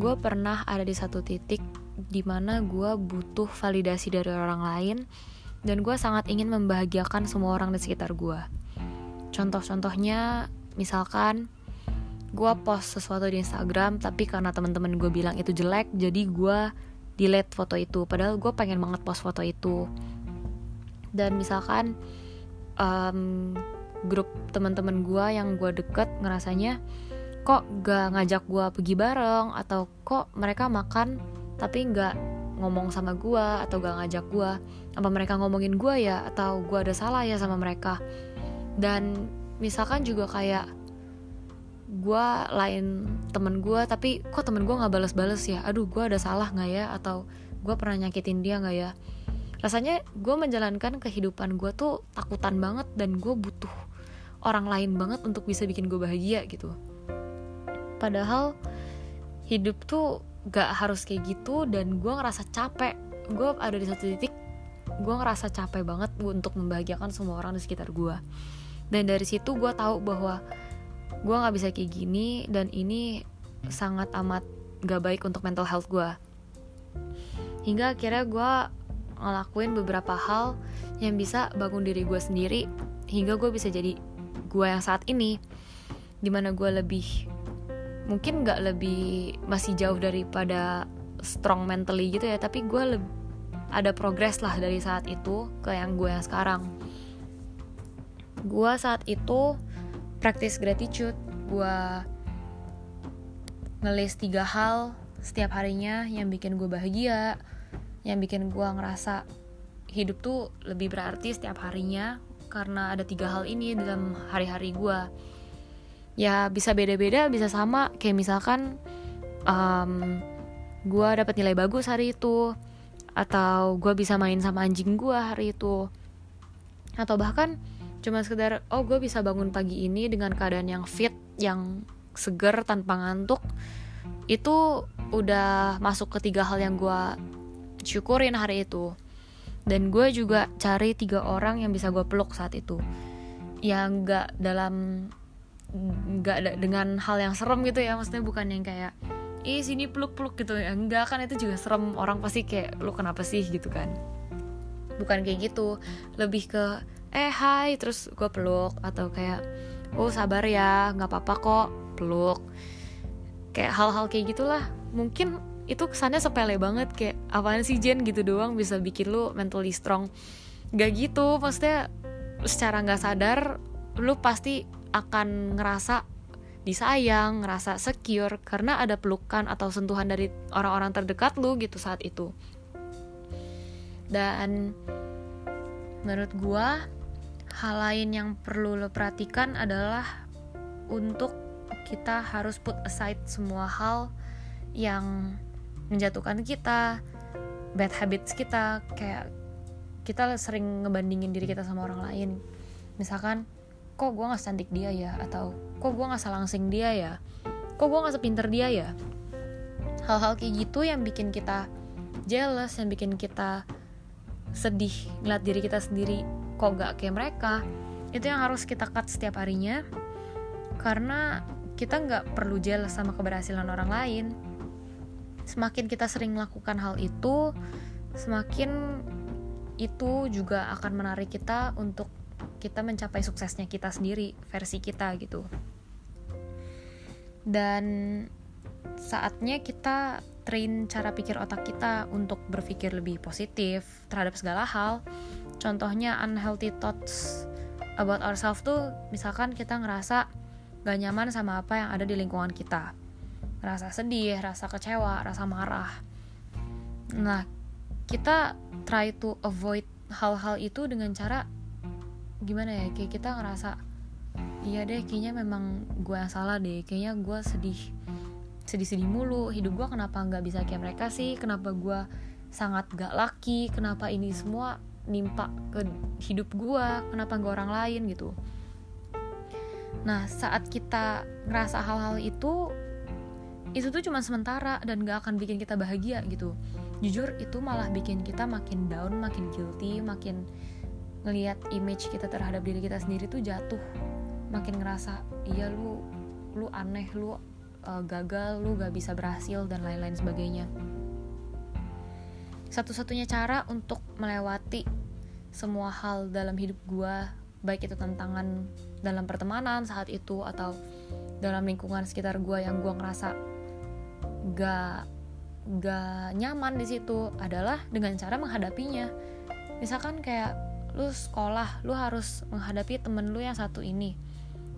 gue pernah ada di satu titik di mana gue butuh validasi dari orang lain dan gue sangat ingin membahagiakan semua orang di sekitar gue. Contoh-contohnya, misalkan gue post sesuatu di Instagram, tapi karena teman-teman gue bilang itu jelek, jadi gue delete foto itu. Padahal gue pengen banget post foto itu. Dan misalkan um, grup teman-teman gue yang gue deket ngerasanya kok gak ngajak gue pergi bareng? Atau kok mereka makan tapi gak ngomong sama gue atau gak ngajak gue apa mereka ngomongin gue ya? Atau gue ada salah ya sama mereka? Dan misalkan juga kayak gue lain temen gue tapi kok temen gue nggak balas-balas ya? Aduh gue ada salah nggak ya? Atau gue pernah nyakitin dia nggak ya? Rasanya gue menjalankan kehidupan gue tuh takutan banget dan gue butuh orang lain banget untuk bisa bikin gue bahagia gitu padahal hidup tuh gak harus kayak gitu dan gue ngerasa capek. Gue ada di satu titik gue ngerasa capek banget untuk membahagiakan semua orang di sekitar gue dan dari situ gue tahu bahwa gue nggak bisa kayak gini dan ini sangat amat gak baik untuk mental health gue hingga akhirnya gue ngelakuin beberapa hal yang bisa bangun diri gue sendiri hingga gue bisa jadi gue yang saat ini di mana gue lebih mungkin nggak lebih masih jauh daripada strong mentally gitu ya tapi gue ada progres lah dari saat itu ke yang gue yang sekarang. Gue saat itu practice gratitude gue ngelis tiga hal setiap harinya yang bikin gue bahagia yang bikin gue ngerasa hidup tuh lebih berarti setiap harinya karena ada tiga hal ini dalam hari-hari gue ya bisa beda-beda bisa sama. Kayak misalkan um, gue dapat nilai bagus hari itu atau gue bisa main sama anjing gue hari itu. Atau bahkan cuma sekedar oh gue bisa bangun pagi ini dengan keadaan yang fit yang seger tanpa ngantuk itu udah masuk ke tiga hal yang gue syukurin hari itu. Dan gue juga cari tiga orang yang bisa gue peluk saat itu. Yang gak dalam nggak dengan hal yang serem gitu ya maksudnya bukan yang kayak ih sini peluk peluk gitu. Ya enggak kan itu juga serem. Orang pasti kayak lu kenapa sih? gitu kan. Bukan kayak gitu. Lebih ke eh hai terus gue peluk atau kayak oh sabar ya nggak apa-apa kok peluk. Kayak hal-hal kayak gitulah. Mungkin itu kesannya sepele banget kayak apaan sih Jen? gitu doang bisa bikin lu mentally strong. Gak gitu maksudnya secara nggak sadar lu pasti akan ngerasa disayang, ngerasa secure karena ada pelukan atau sentuhan dari orang-orang terdekat lu gitu saat itu. Dan menurut gua hal lain yang perlu lo perhatikan adalah untuk kita harus put aside semua hal yang menjatuhkan kita bad habits kita kayak kita sering ngebandingin diri kita sama orang lain misalkan kok gue nggak cantik dia ya? Atau kok gue nggak selangsing dia ya? Kok gue nggak sepinter dia ya? Hal-hal kayak gitu yang bikin kita jealous yang bikin kita sedih ngeliat diri kita sendiri kok gak kayak mereka itu yang harus kita cut setiap harinya. Karena kita nggak perlu jealous sama keberhasilan orang lain. Semakin kita sering melakukan hal itu, semakin itu juga akan menarik kita untuk kita mencapai suksesnya kita sendiri, versi kita gitu. Dan saatnya kita train cara pikir otak kita untuk berpikir lebih positif terhadap segala hal. Contohnya unhealthy thoughts about ourselves tuh misalkan kita ngerasa gak nyaman sama apa yang ada di lingkungan kita rasa sedih, rasa kecewa, rasa marah. Nah, kita try to avoid hal-hal itu dengan cara gimana ya? Kayak kita ngerasa iya deh, kayaknya memang gue yang salah deh. Kayaknya gue sedih, sedih-sedih mulu. Hidup gue kenapa nggak bisa kayak mereka sih? Kenapa gue sangat gak laki? Kenapa ini semua nimpa ke hidup gue? Kenapa gak orang lain gitu? Nah, saat kita ngerasa hal-hal itu, itu tuh cuma sementara dan gak akan bikin kita bahagia gitu jujur itu malah bikin kita makin down makin guilty makin ngelihat image kita terhadap diri kita sendiri tuh jatuh. Makin ngerasa iya lu lu aneh lu uh, gagal lu gak bisa berhasil dan lain-lain sebagainya. Satu-satunya cara untuk melewati semua hal dalam hidup gue baik itu tantangan dalam pertemanan saat itu atau dalam lingkungan sekitar gue yang gue ngerasa gak gak nyaman di situ adalah dengan cara menghadapinya. Misalkan kayak lu sekolah lu harus menghadapi temen lu yang satu ini.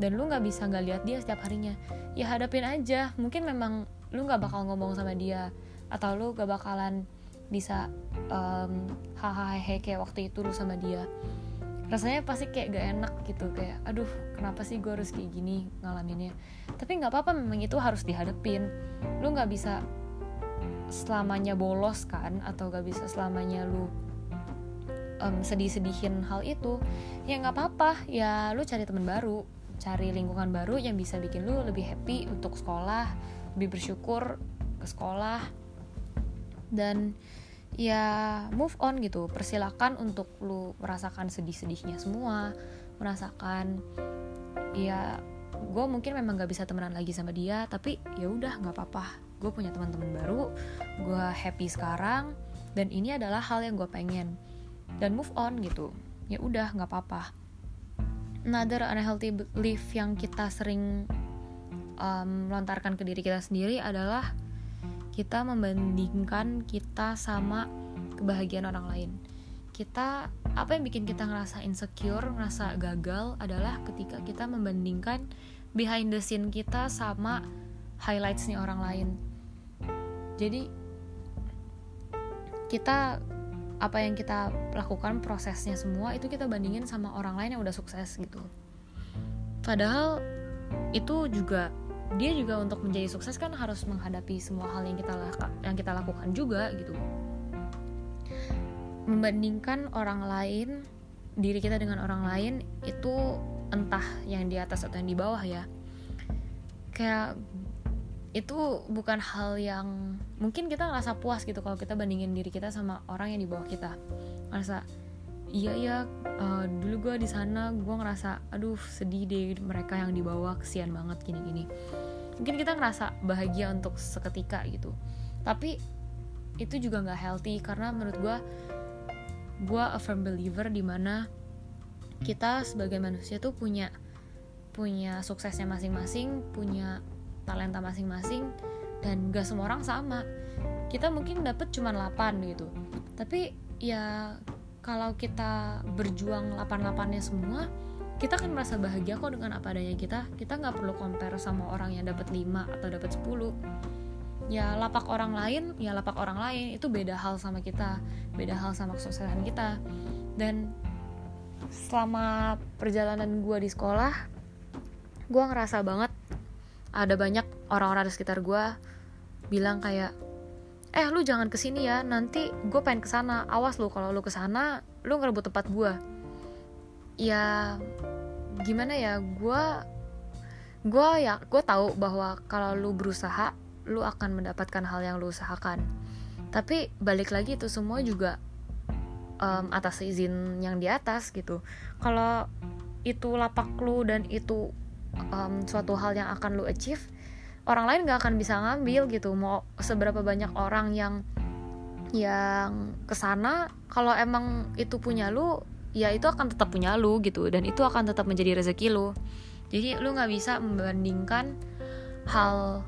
Dan lu nggak bisa nggak lihat dia setiap harinya. Ya hadapin aja mungkin memang lu nggak bakal ngomong sama dia atau lu gak bakalan bisa um, hahaha kayak waktu itu lu sama dia. Rasanya pasti kayak gak enak gitu kayak aduh kenapa sih gue harus kayak gini ngalaminnya? Tapi nggak apa-apa memang itu harus dihadapin. Lu nggak bisa selamanya bolos kan atau gak bisa selamanya lu um, sedih-sedihin hal itu ya nggak apa-apa. Ya lu cari teman baru cari lingkungan baru yang bisa bikin lu lebih happy untuk sekolah lebih bersyukur ke sekolah. Dan ya move on gitu. Persilakan untuk lu merasakan sedih-sedihnya semua. Merasakan ya gue mungkin memang gak bisa temenan lagi sama dia tapi ya udah nggak apa-apa. Gue punya teman-teman baru gue happy sekarang dan ini adalah hal yang gue pengen dan move on gitu ya udah nggak apa-apa another unhealthy belief yang kita sering um, lontarkan ke diri kita sendiri adalah kita membandingkan kita sama kebahagiaan orang lain. Kita apa yang bikin kita ngerasa insecure, ngerasa gagal adalah ketika kita membandingkan behind the scene kita sama highlights nih orang lain. Jadi kita apa yang kita lakukan prosesnya semua itu kita bandingin sama orang lain yang udah sukses gitu. Padahal itu juga dia juga untuk menjadi sukses kan harus menghadapi semua hal yang kita yang kita lakukan juga gitu membandingkan orang lain diri kita dengan orang lain itu entah yang di atas atau yang di bawah ya kayak itu bukan hal yang mungkin kita ngerasa puas gitu kalau kita bandingin diri kita sama orang yang di bawah kita. Ngerasa iya ya uh, dulu gue di sana gue ngerasa aduh sedih deh mereka yang di bawah kesian banget gini gini mungkin kita ngerasa bahagia untuk seketika gitu. Tapi itu juga nggak healthy karena menurut gue gue a firm believer di mana kita sebagai manusia tuh punya punya suksesnya masing-masing punya talenta masing-masing dan gak semua orang sama. Kita mungkin dapet cuma 8 gitu. Tapi ya kalau kita berjuang 8-8-nya semua kita kan merasa bahagia kok dengan apa adanya kita. Kita nggak perlu compare sama orang yang dapat 5 atau dapat 10 ya lapak orang lain ya lapak orang lain. Itu beda hal sama kita beda hal sama kesuksesan kita. Dan selama perjalanan gue di sekolah gue ngerasa banget ada banyak orang-orang di sekitar gue bilang kayak eh lu jangan ke sini ya nanti gue pengen ke sana awas lu kalau lu ke sana lu ngerebut tempat gue ya gimana ya gue gue ya gue tahu bahwa kalau lu berusaha lu akan mendapatkan hal yang lu usahakan. Tapi balik lagi itu semua juga um, atas izin yang di atas gitu. Kalau itu lapak lu dan itu um, suatu hal yang akan lu achieve orang lain gak akan bisa ngambil gitu. Mau seberapa banyak orang yang yang ke sana kalau emang itu punya lu ya itu akan tetap punya lu gitu. Dan itu akan tetap menjadi rezeki lu. Jadi lu nggak bisa membandingkan hal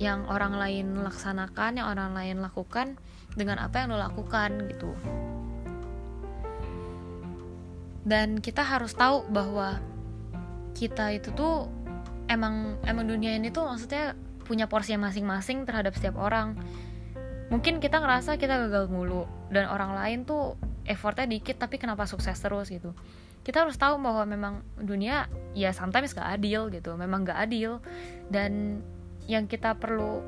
yang orang lain laksanakan yang orang lain lakukan dengan apa yang lu lakukan gitu. Dan kita harus tahu bahwa kita itu tuh emang emang dunia ini tuh maksudnya punya porsi masing-masing terhadap setiap orang. Mungkin kita ngerasa kita gagal mulu dan orang lain tuh effortnya dikit tapi kenapa sukses terus gitu. Kita harus tahu bahwa memang dunia ya sometimes gak adil gitu memang gak adil. Dan yang kita perlu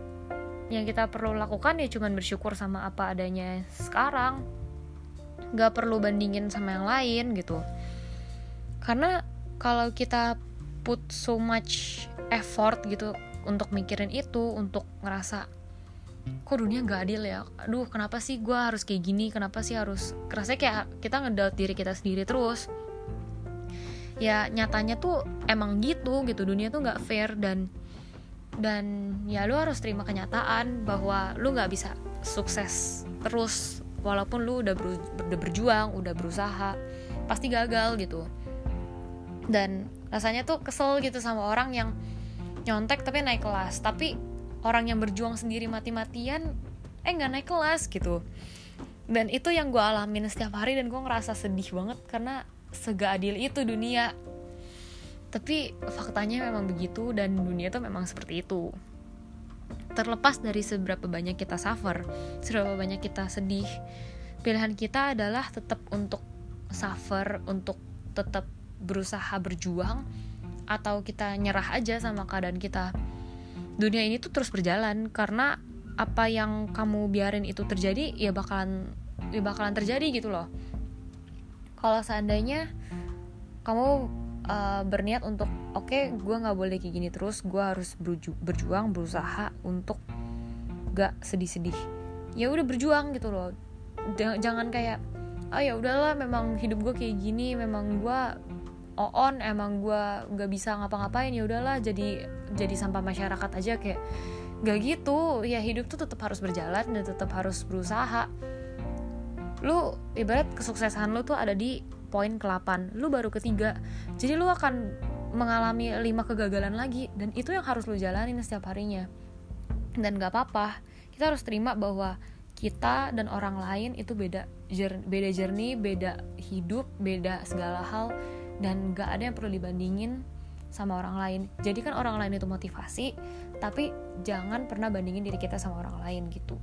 yang kita perlu lakukan ya cuman bersyukur sama apa adanya sekarang. Gak perlu bandingin sama yang lain gitu. Karena kalau kita put so much effort gitu untuk mikirin itu untuk ngerasa kok dunia gak adil ya? Aduh kenapa sih gue harus kayak gini? Kenapa sih harus kerasnya kayak kita ngedoubt diri kita sendiri terus. Ya nyatanya tuh emang gitu gitu. Dunia tuh gak fair dan dan ya lu harus terima kenyataan bahwa lu nggak bisa sukses terus. Walaupun lu udah, ber, udah berjuang udah berusaha pasti gagal gitu dan rasanya tuh kesel gitu sama orang yang nyontek tapi naik kelas. Tapi orang yang berjuang sendiri mati-matian eh nggak naik kelas gitu. Dan itu yang gue alamin setiap hari dan gue ngerasa sedih banget karena sega adil itu dunia. Tapi faktanya memang begitu dan dunia itu memang seperti itu. Terlepas dari seberapa banyak kita suffer seberapa banyak kita sedih pilihan kita adalah tetap untuk suffer untuk tetap berusaha berjuang atau kita nyerah aja sama keadaan kita dunia ini tuh terus berjalan. Karena apa yang kamu biarin itu terjadi ya bakalan ya bakalan terjadi gitu loh. Kalau seandainya kamu uh, berniat untuk oke okay, gue nggak boleh kayak gini terus gue harus berju berjuang berusaha untuk gak sedih-sedih. Ya udah berjuang gitu loh. Jangan kayak oh ya udahlah memang hidup gue kayak gini memang gue on emang gue nggak bisa ngapa-ngapain ya udahlah jadi jadi sampah masyarakat aja kayak gak gitu. Ya hidup tuh tetap harus berjalan dan tetap harus berusaha. Lu ibarat kesuksesan lu tuh ada di poin ke-8 lu baru ketiga jadi lu akan mengalami lima kegagalan lagi dan itu yang harus lu jalanin setiap harinya. Dan gak apa-apa kita harus terima bahwa kita dan orang lain itu beda beda journey beda hidup beda segala hal dan gak ada yang perlu dibandingin sama orang lain. Jadi kan orang lain itu motivasi tapi jangan pernah bandingin diri kita sama orang lain gitu